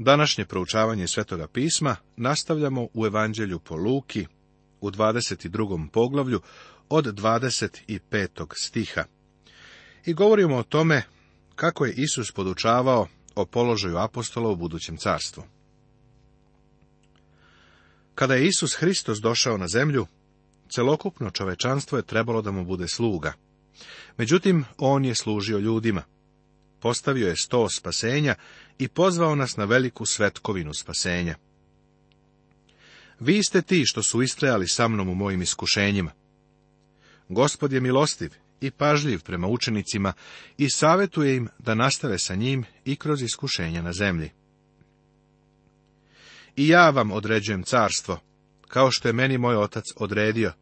Današnje proučavanje Svetoga pisma nastavljamo u Evanđelju po Luki u 22. poglavlju od 25. stiha. I govorimo o tome kako je Isus podučavao o položaju apostola u budućem carstvu. Kada je Isus Hristos došao na zemlju, celokupno čovečanstvo je trebalo da mu bude sluga. Međutim, on je služio ljudima postavio je sto spasenja i pozvao nas na veliku svetkovinu spasenja. Vi ste ti što su istrajali sa mnom u mojim iskušenjima. Gospod je milostiv i pažljiv prema učenicima i savjetuje im da nastave sa njim i kroz iskušenja na zemlji. I ja vam određujem carstvo, kao što je meni moj otac odredio,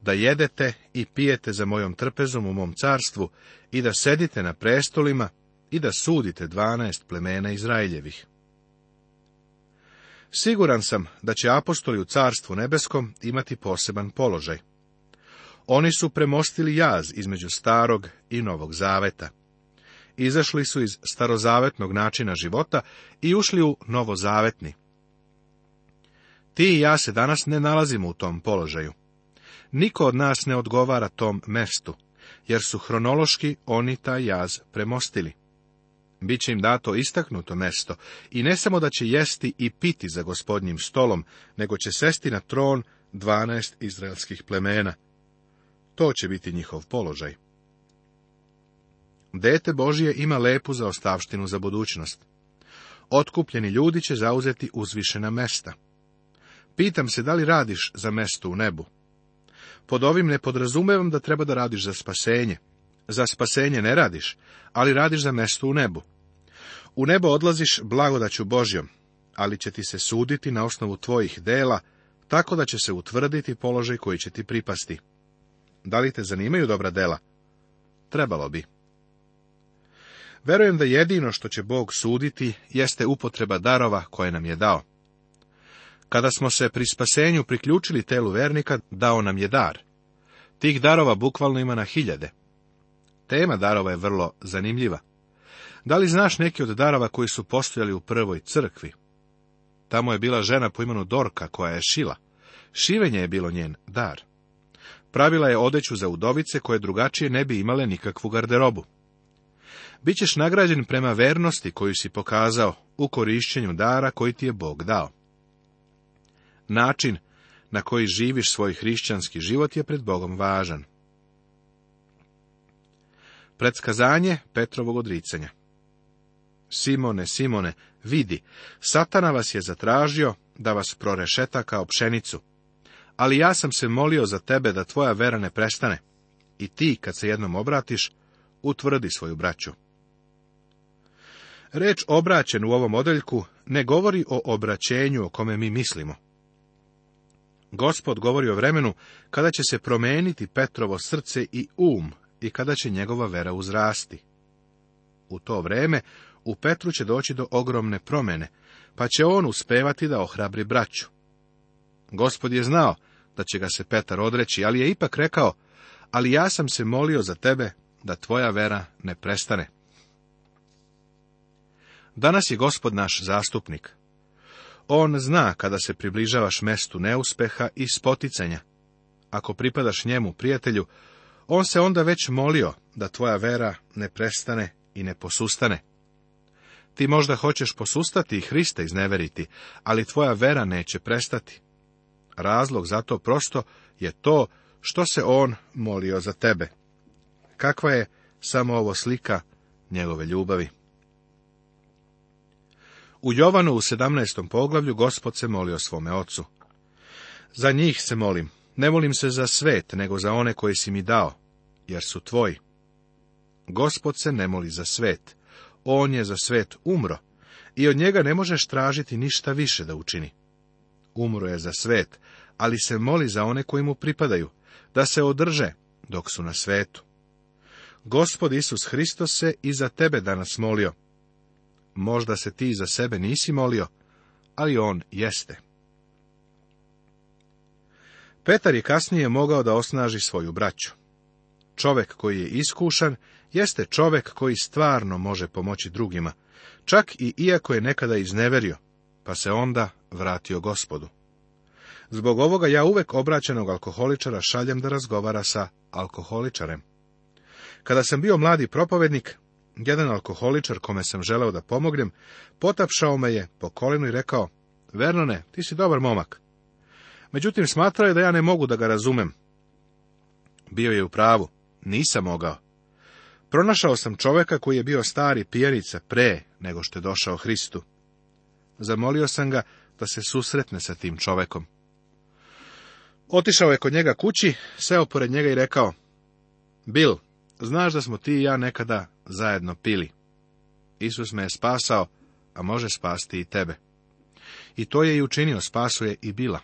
da jedete i pijete za mojom trpezom u mom carstvu i da sedite na prestolima i da sudite dvanaest plemena Izraeljevih. Siguran sam da će apostoli u Carstvu nebeskom imati poseban položaj. Oni su premostili jaz između starog i novog zaveta. Izašli su iz starozavetnog načina života i ušli u novozavetni. Ti i ja se danas ne nalazimo u tom položaju. Niko od nas ne odgovara tom mestu, jer su hronološki oni taj jaz premostili. Bit će im dato istaknuto mesto i ne samo da će jesti i piti za gospodnjim stolom, nego će sesti na tron dvanaest izraelskih plemena. To će biti njihov položaj. Dete Božije ima lepu ostavštinu za budućnost. Otkupljeni ljudi će zauzeti uzvišena mesta. Pitam se da li radiš za mesto u nebu. Pod ovim ne podrazumevam da treba da radiš za spasenje, za spasenje ne radiš, ali radiš za mesto u nebu. U nebo odlaziš blagodaću Božjom, ali će ti se suditi na osnovu tvojih dela, tako da će se utvrditi položaj koji će ti pripasti. Da li te zanimaju dobra dela? Trebalo bi. Verujem da jedino što će Bog suditi jeste upotreba darova koje nam je dao. Kada smo se pri spasenju priključili telu vernika, dao nam je dar. Tih darova bukvalno ima na hiljade. Tema darova je vrlo zanimljiva. Da li znaš neki od darova koji su postojali u prvoj crkvi? Tamo je bila žena po imenu Dorka koja je šila. Šivenje je bilo njen dar. Pravila je odeću za udovice koje drugačije ne bi imale nikakvu garderobu. Bićeš nagrađen prema vernosti koju si pokazao u korišćenju dara koji ti je Bog dao. Način na koji živiš svoj hrišćanski život je pred Bogom važan. Predskazanje Petrovog odricanja. Simone, Simone, vidi, satana vas je zatražio da vas prorešeta kao pšenicu. Ali ja sam se molio za tebe da tvoja vera ne prestane. I ti, kad se jednom obratiš, utvrdi svoju braću. Reč obraćen u ovom odeljku ne govori o obraćenju o kome mi mislimo. Gospod govori o vremenu kada će se promijeniti Petrovo srce i um i kada će njegova vera uzrasti. U to vreme u Petru će doći do ogromne promjene, pa će on uspevati da ohrabri braću. Gospod je znao da će ga se Petar odreći, ali je ipak rekao, ali ja sam se molio za tebe da tvoja vera ne prestane. Danas je gospod naš zastupnik. On zna kada se približavaš mestu neuspeha i spoticanja. Ako pripadaš njemu, prijatelju, on se onda već molio da tvoja vera ne prestane i ne posustane. Ti možda hoćeš posustati i Hrista izneveriti, ali tvoja vera neće prestati. Razlog za to prosto je to što se on molio za tebe. Kakva je samo ovo slika njegove ljubavi? U Jovanu u 17. poglavlju gospod se molio svome ocu. Za njih se molim, ne molim se za svet, nego za one koje si mi dao, jer su tvoji. Gospod se ne moli za svet, on je za svet umro i od njega ne možeš tražiti ništa više da učini. Umro je za svet, ali se moli za one koji mu pripadaju, da se održe dok su na svetu. Gospod Isus Hristos se i za tebe danas molio. Možda se ti za sebe nisi molio, ali on jeste. Petar je kasnije mogao da osnaži svoju braću. Čovek koji je iskušan jeste čovek koji stvarno može pomoći drugima, čak i iako je nekada izneverio, pa se onda vratio gospodu. Zbog ovoga ja uvek obraćenog alkoholičara šaljem da razgovara sa alkoholičarem. Kada sam bio mladi propovednik, jedan alkoholičar kome sam želeo da pomognem, potapšao me je po kolinu i rekao, Vernone, ti si dobar momak. Međutim, smatrao je da ja ne mogu da ga razumem. Bio je u pravu nisam mogao. Pronašao sam čoveka koji je bio stari pijerica pre nego što je došao Hristu. Zamolio sam ga da se susretne sa tim čovekom. Otišao je kod njega kući, seo pored njega i rekao, Bil, znaš da smo ti i ja nekada zajedno pili. Isus me je spasao, a može spasti i tebe. I to je i učinio, spasuje i Bila.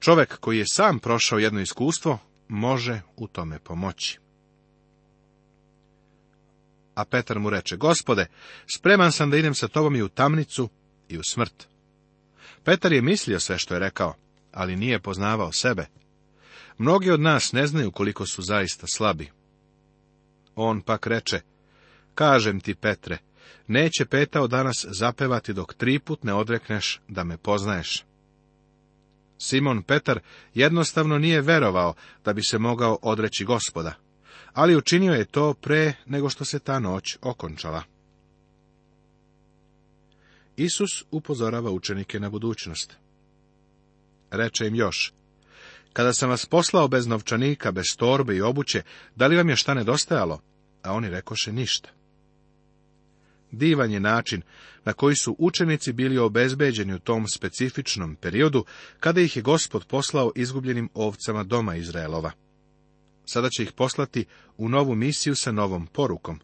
Čovek koji je sam prošao jedno iskustvo, može u tome pomoći. A Petar mu reče, gospode, spreman sam da idem sa tobom i u tamnicu i u smrt. Petar je mislio sve što je rekao, ali nije poznavao sebe. Mnogi od nas ne znaju koliko su zaista slabi. On pak reče, kažem ti, Petre, neće petao danas zapevati dok triput ne odrekneš da me poznaješ. Simon Petar jednostavno nije verovao da bi se mogao odreći gospoda, ali učinio je to pre nego što se ta noć okončala. Isus upozorava učenike na budućnost. Reče im još, kada sam vas poslao bez novčanika, bez torbe i obuće, da li vam je šta nedostajalo? A oni rekoše ništa. Divan je način na koji su učenici bili obezbeđeni u tom specifičnom periodu kada ih je gospod poslao izgubljenim ovcama doma Izraelova. Sada će ih poslati u novu misiju sa novom porukom.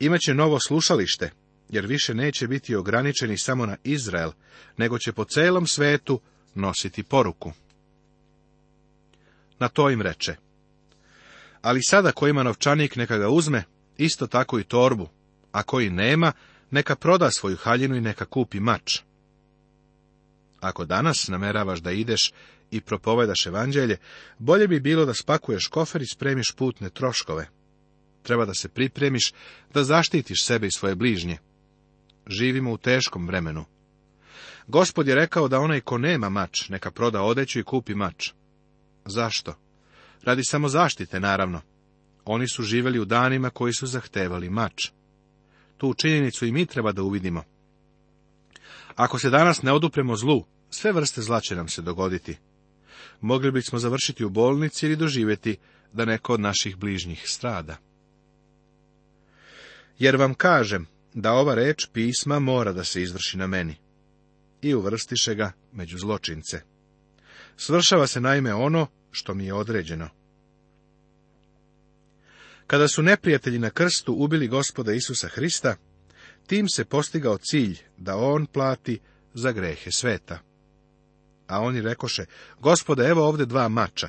Imaće novo slušalište, jer više neće biti ograničeni samo na Izrael, nego će po celom svetu nositi poruku. Na to im reče. Ali sada ko novčanik neka ga uzme, isto tako i torbu, a koji nema, neka proda svoju haljinu i neka kupi mač. Ako danas nameravaš da ideš i propovedaš evanđelje, bolje bi bilo da spakuješ kofer i spremiš putne troškove. Treba da se pripremiš da zaštitiš sebe i svoje bližnje. Živimo u teškom vremenu. Gospod je rekao da onaj ko nema mač, neka proda odeću i kupi mač. Zašto? Radi samo zaštite, naravno. Oni su živjeli u danima koji su zahtevali mač. Tu činjenicu i mi treba da uvidimo. Ako se danas ne odupremo zlu, sve vrste zla će nam se dogoditi. Mogli bismo završiti u bolnici ili doživjeti da neko od naših bližnjih strada. Jer vam kažem da ova reč pisma mora da se izvrši na meni. I uvrstiše ga među zločince. Svršava se naime ono što mi je određeno. Kada su neprijatelji na krstu ubili gospoda Isusa Hrista, tim se postigao cilj da on plati za grehe sveta. A oni rekoše, gospoda, evo ovdje dva mača,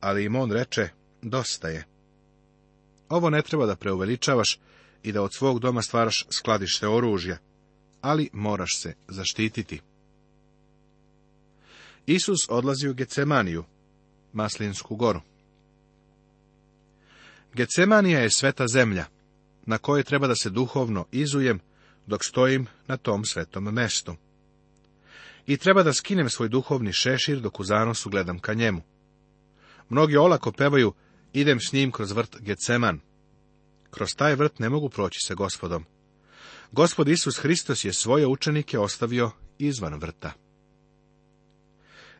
ali im on reče, dosta je. Ovo ne treba da preuveličavaš i da od svog doma stvaraš skladište oružja, ali moraš se zaštititi. Isus odlazi u Gecemaniju, Maslinsku goru. Gecemanija je sveta zemlja, na kojoj treba da se duhovno izujem, dok stojim na tom svetom mestu. I treba da skinem svoj duhovni šešir, dok u zanosu gledam ka njemu. Mnogi olako pevaju, idem s njim kroz vrt Geceman. Kroz taj vrt ne mogu proći sa gospodom. Gospod Isus Hristos je svoje učenike ostavio izvan vrta.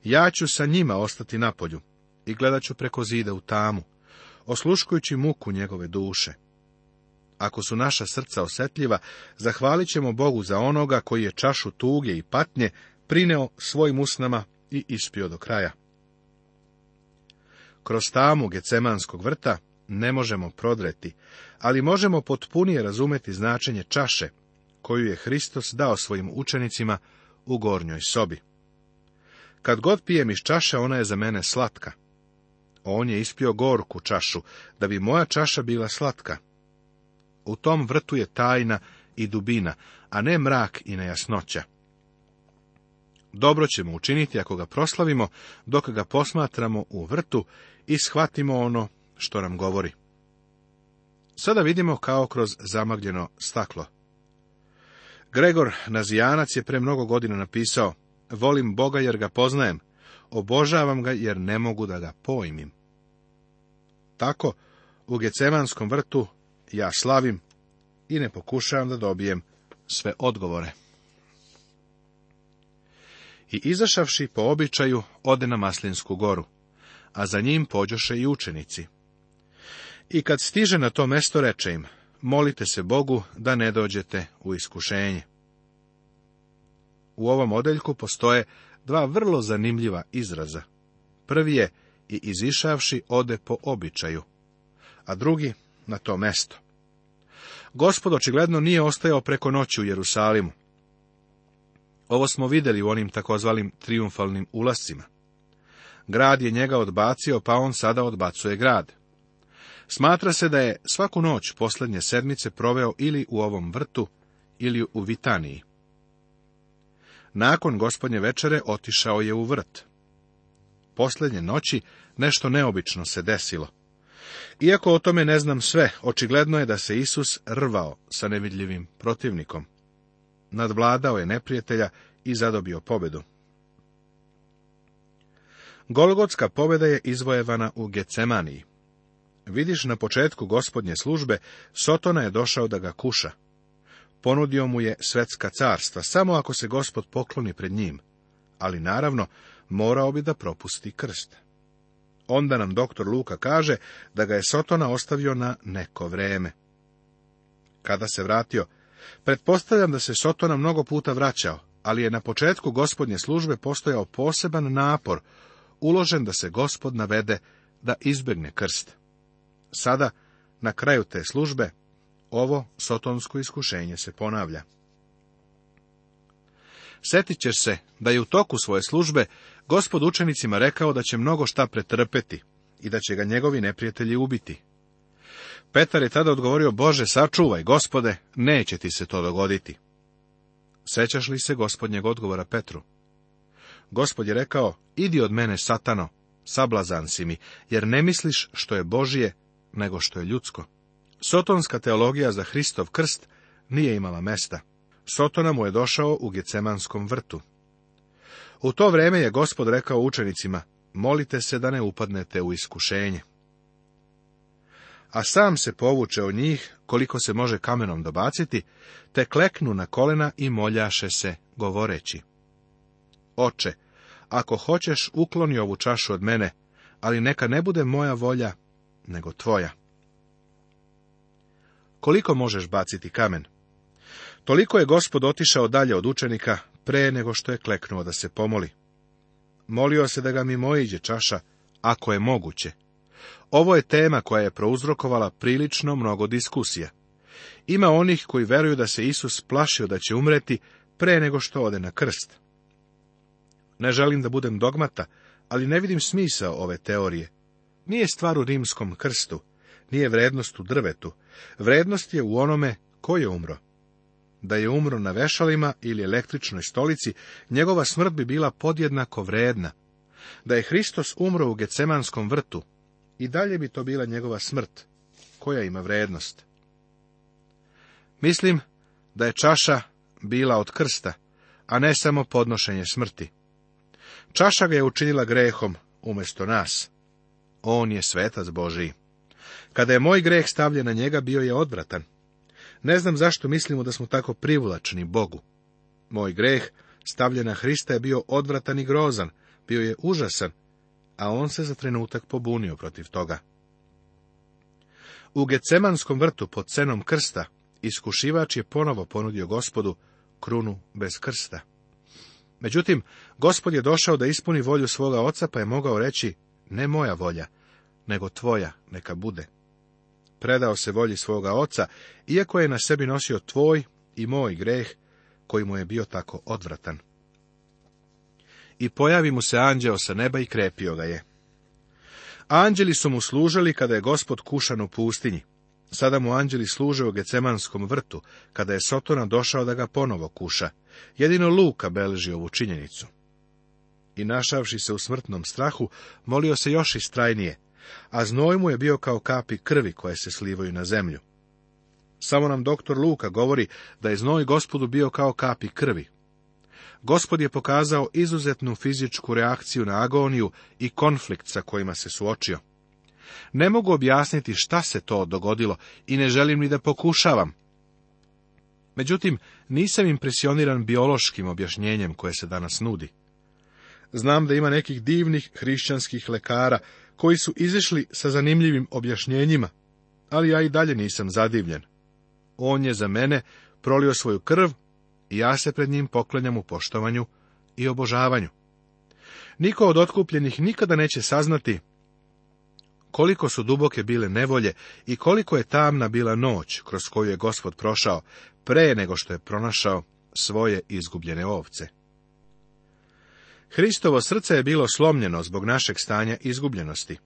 Ja ću sa njima ostati na polju i gledat ću preko zida u tamu, osluškujući muku njegove duše. Ako su naša srca osjetljiva, zahvalit ćemo Bogu za onoga koji je čašu tuge i patnje prineo svojim usnama i ispio do kraja. Kroz tamu Gecemanskog vrta ne možemo prodreti, ali možemo potpunije razumeti značenje čaše, koju je Hristos dao svojim učenicima u gornjoj sobi. Kad god pijem iz čaše, ona je za mene slatka, on je ispio gorku čašu, da bi moja čaša bila slatka. U tom vrtu je tajna i dubina, a ne mrak i nejasnoća. Dobro ćemo učiniti ako ga proslavimo, dok ga posmatramo u vrtu i shvatimo ono što nam govori. Sada vidimo kao kroz zamagljeno staklo. Gregor Nazijanac je pre mnogo godina napisao, volim Boga jer ga poznajem, obožavam ga jer ne mogu da ga pojmim. Tako, u Gecemanskom vrtu ja slavim i ne pokušavam da dobijem sve odgovore. I izašavši po običaju, ode na Maslinsku goru, a za njim pođoše i učenici. I kad stiže na to mesto, reče im, molite se Bogu da ne dođete u iskušenje. U ovom odeljku postoje dva vrlo zanimljiva izraza. Prvi je i izišavši ode po običaju, a drugi na to mesto. Gospod očigledno nije ostajao preko noći u Jerusalimu. Ovo smo vidjeli u onim takozvalim triumfalnim ulascima. Grad je njega odbacio, pa on sada odbacuje grad. Smatra se da je svaku noć posljednje sedmice proveo ili u ovom vrtu, ili u Vitaniji. Nakon gospodnje večere otišao je u vrt. Posljednje noći nešto neobično se desilo. Iako o tome ne znam sve, očigledno je da se Isus rvao sa nevidljivim protivnikom. Nadvladao je neprijatelja i zadobio pobedu. Golgotska pobeda je izvojevana u Gecemaniji. Vidiš na početku gospodnje službe, Sotona je došao da ga kuša ponudio mu je svetska carstva, samo ako se gospod pokloni pred njim, ali naravno morao bi da propusti krst. Onda nam doktor Luka kaže da ga je Sotona ostavio na neko vreme. Kada se vratio, pretpostavljam da se Sotona mnogo puta vraćao, ali je na početku gospodnje službe postojao poseban napor, uložen da se gospod navede da izbegne krst. Sada, na kraju te službe, ovo sotonsko iskušenje se ponavlja. Setit ćeš se da je u toku svoje službe gospod učenicima rekao da će mnogo šta pretrpeti i da će ga njegovi neprijatelji ubiti. Petar je tada odgovorio, Bože, sačuvaj, gospode, neće ti se to dogoditi. Sećaš li se gospodnjeg odgovora Petru? Gospod je rekao, idi od mene, satano, sablazan si mi, jer ne misliš što je Božije, nego što je ljudsko. Sotonska teologija za Hristov krst nije imala mesta. Sotona mu je došao u Gecemanskom vrtu. U to vreme je gospod rekao učenicima, molite se da ne upadnete u iskušenje. A sam se povuče od njih, koliko se može kamenom dobaciti, te kleknu na kolena i moljaše se, govoreći. Oče, ako hoćeš, ukloni ovu čašu od mene, ali neka ne bude moja volja, nego tvoja koliko možeš baciti kamen? Toliko je gospod otišao dalje od učenika, pre nego što je kleknuo da se pomoli. Molio se da ga mimoiđe čaša, ako je moguće. Ovo je tema koja je prouzrokovala prilično mnogo diskusija. Ima onih koji veruju da se Isus plašio da će umreti pre nego što ode na krst. Ne želim da budem dogmata, ali ne vidim smisao ove teorije. Nije stvar u rimskom krstu, nije vrednost u drvetu, Vrednost je u onome ko je umro. Da je umro na vešalima ili električnoj stolici, njegova smrt bi bila podjednako vredna. Da je Hristos umro u Gecemanskom vrtu, i dalje bi to bila njegova smrt, koja ima vrednost. Mislim da je čaša bila od krsta, a ne samo podnošenje smrti. Čaša ga je učinila grehom umjesto nas. On je svetac Božiji. Kada je moj greh stavljen na njega, bio je odvratan. Ne znam zašto mislimo da smo tako privlačni Bogu. Moj greh stavljen na Hrista je bio odvratan i grozan, bio je užasan, a on se za trenutak pobunio protiv toga. U Gecemanskom vrtu pod cenom krsta, iskušivač je ponovo ponudio gospodu krunu bez krsta. Međutim, gospod je došao da ispuni volju svoga oca, pa je mogao reći, ne moja volja, nego tvoja neka bude. Predao se volji svoga oca, iako je na sebi nosio tvoj i moj greh, koji mu je bio tako odvratan. I pojavi mu se anđeo sa neba i krepio ga je. Anđeli su mu služili kada je gospod kušan u pustinji. Sada mu anđeli služe u Gecemanskom vrtu, kada je Sotona došao da ga ponovo kuša. Jedino Luka beleži ovu činjenicu. I našavši se u smrtnom strahu, molio se još istrajnije, a znoj mu je bio kao kapi krvi koje se slivaju na zemlju. Samo nam doktor Luka govori da je znoj gospodu bio kao kapi krvi. Gospod je pokazao izuzetnu fizičku reakciju na agoniju i konflikt sa kojima se suočio. Ne mogu objasniti šta se to dogodilo i ne želim ni da pokušavam. Međutim, nisam impresioniran biološkim objašnjenjem koje se danas nudi. Znam da ima nekih divnih hrišćanskih lekara koji su izišli sa zanimljivim objašnjenjima, ali ja i dalje nisam zadivljen. On je za mene prolio svoju krv i ja se pred njim poklenjam u poštovanju i obožavanju. Niko od otkupljenih nikada neće saznati koliko su duboke bile nevolje i koliko je tamna bila noć kroz koju je gospod prošao pre nego što je pronašao svoje izgubljene ovce. Hristovo srce je bilo slomljeno zbog našeg stanja izgubljenosti.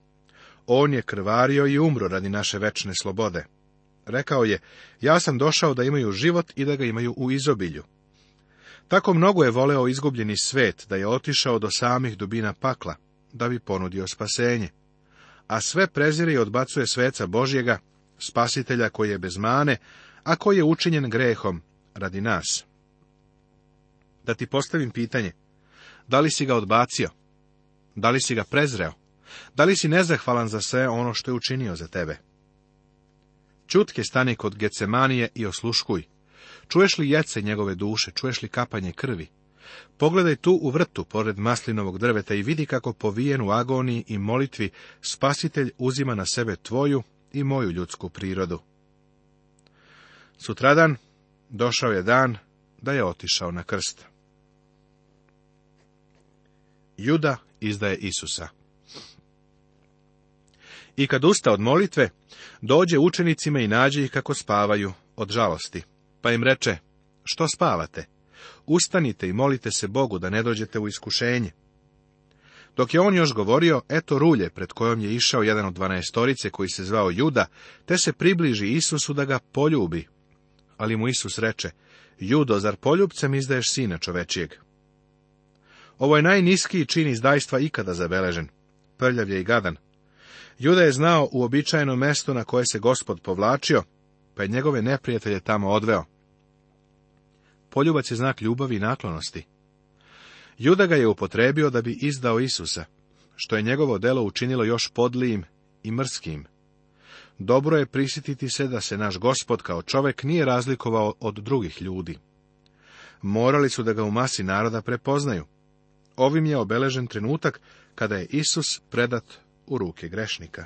On je krvario i umro radi naše večne slobode. Rekao je, ja sam došao da imaju život i da ga imaju u izobilju. Tako mnogo je voleo izgubljeni svet, da je otišao do samih dubina pakla, da bi ponudio spasenje. A sve prezire i odbacuje sveca Božjega, spasitelja koji je bez mane, a koji je učinjen grehom, radi nas. Da ti postavim pitanje, da li si ga odbacio? Da li si ga prezreo? Da li si nezahvalan za sve ono što je učinio za tebe? Čutke stani kod Gecemanije i osluškuj. Čuješ li jece njegove duše, čuješ li kapanje krvi? Pogledaj tu u vrtu, pored maslinovog drveta i vidi kako povijen u agoniji i molitvi spasitelj uzima na sebe tvoju i moju ljudsku prirodu. Sutradan došao je dan da je otišao na krst. Juda izdaje Isusa. I kad usta od molitve, dođe učenicima i nađe ih kako spavaju od žalosti, pa im reče, što spavate? Ustanite i molite se Bogu da ne dođete u iskušenje. Dok je on još govorio, eto rulje pred kojom je išao jedan od dvanaestorice koji se zvao Juda, te se približi Isusu da ga poljubi. Ali mu Isus reče, Judo, zar poljubcem izdaješ sina čovečijeg? Ovo je najniskiji čin izdajstva ikada zabeležen. Prljav je i gadan. Juda je znao uobičajeno mesto na koje se gospod povlačio, pa je njegove neprijatelje tamo odveo. Poljubac je znak ljubavi i naklonosti. Juda ga je upotrebio da bi izdao Isusa, što je njegovo delo učinilo još podlijim i mrskim. Dobro je prisjetiti se da se naš gospod kao čovek nije razlikovao od drugih ljudi. Morali su da ga u masi naroda prepoznaju. Ovim je obeležen trenutak kada je Isus predat u ruke grešnika.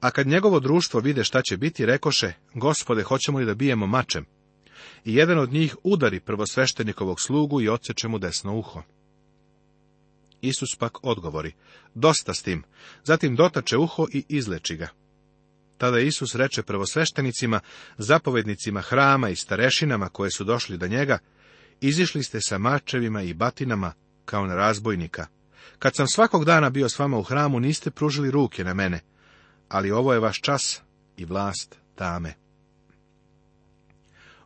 A kad njegovo društvo vide šta će biti, rekoše, gospode, hoćemo li da bijemo mačem? I jedan od njih udari prvosveštenikovog slugu i odseče mu desno uho. Isus pak odgovori, dosta s tim, zatim dotače uho i izleči ga. Tada Isus reče prvosveštenicima, zapovednicima hrama i starešinama koje su došli do njega, izišli ste sa mačevima i batinama, kao na razbojnika. Kad sam svakog dana bio s vama u hramu, niste pružili ruke na mene, ali ovo je vaš čas i vlast tame.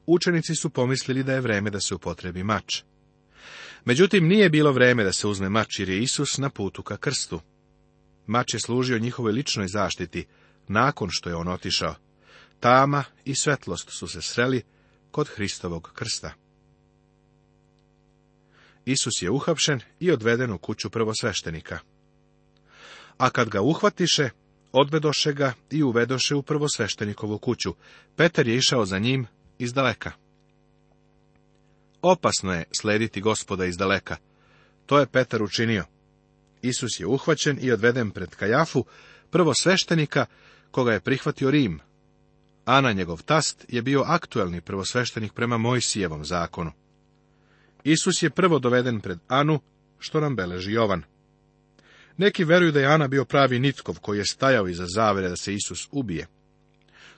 Učenici su pomislili da je vreme da se upotrebi mač. Međutim, nije bilo vreme da se uzme mač, jer je Isus na putu ka krstu. Mač je služio njihovoj ličnoj zaštiti, nakon što je on otišao. Tama i svetlost su se sreli kod Hristovog krsta. Isus je uhapšen i odveden u kuću prvosveštenika. A kad ga uhvatiše, odvedoše ga i uvedoše u prvosveštenikovu kuću. Peter je išao za njim iz daleka. Opasno je slediti gospoda iz daleka. To je Petar učinio. Isus je uhvaćen i odveden pred Kajafu, prvosveštenika, koga je prihvatio Rim. Ana, njegov tast, je bio aktuelni prvosveštenik prema Mojsijevom zakonu. Isus je prvo doveden pred Anu, što nam beleži Jovan. Neki veruju da je Ana bio pravi Nitkov koji je stajao iza zavere da se Isus ubije.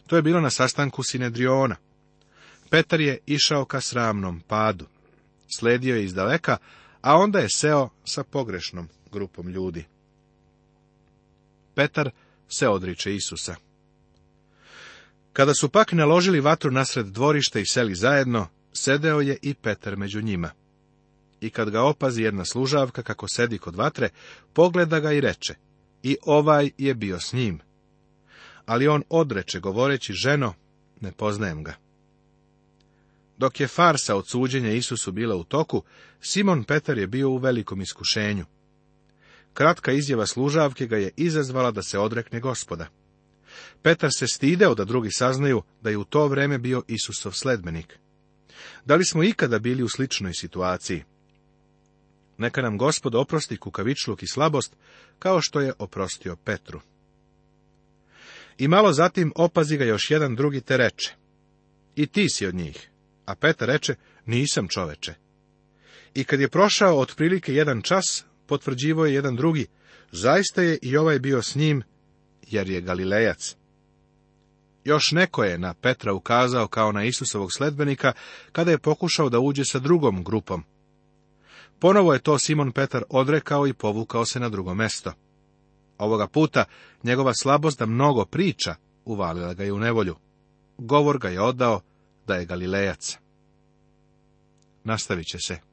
To je bilo na sastanku Sinedriona. Petar je išao ka sramnom padu. Sledio je iz daleka, a onda je seo sa pogrešnom grupom ljudi. Petar se odriče Isusa. Kada su pak naložili vatru nasred dvorišta i seli zajedno, sedeo je i Petar među njima i kad ga opazi jedna služavka kako sedi kod vatre, pogleda ga i reče, i ovaj je bio s njim. Ali on odreče govoreći, ženo, ne poznajem ga. Dok je farsa od suđenja Isusu bila u toku, Simon Petar je bio u velikom iskušenju. Kratka izjava služavke ga je izazvala da se odrekne gospoda. Petar se stideo da drugi saznaju da je u to vreme bio Isusov sledbenik. Da li smo ikada bili u sličnoj situaciji? Neka nam gospod oprosti kukavičluk i slabost, kao što je oprostio Petru. I malo zatim opazi ga još jedan drugi te reče. I ti si od njih. A Petar reče, nisam čoveče. I kad je prošao otprilike jedan čas, potvrđivo je jedan drugi, zaista je i ovaj bio s njim, jer je Galilejac. Još neko je na Petra ukazao kao na Isusovog sledbenika, kada je pokušao da uđe sa drugom grupom, Ponovo je to Simon Petar odrekao i povukao se na drugo mesto. Ovoga puta njegova slabost da mnogo priča uvalila ga je u nevolju. Govor ga je odao da je Galilejac. Nastavit će se.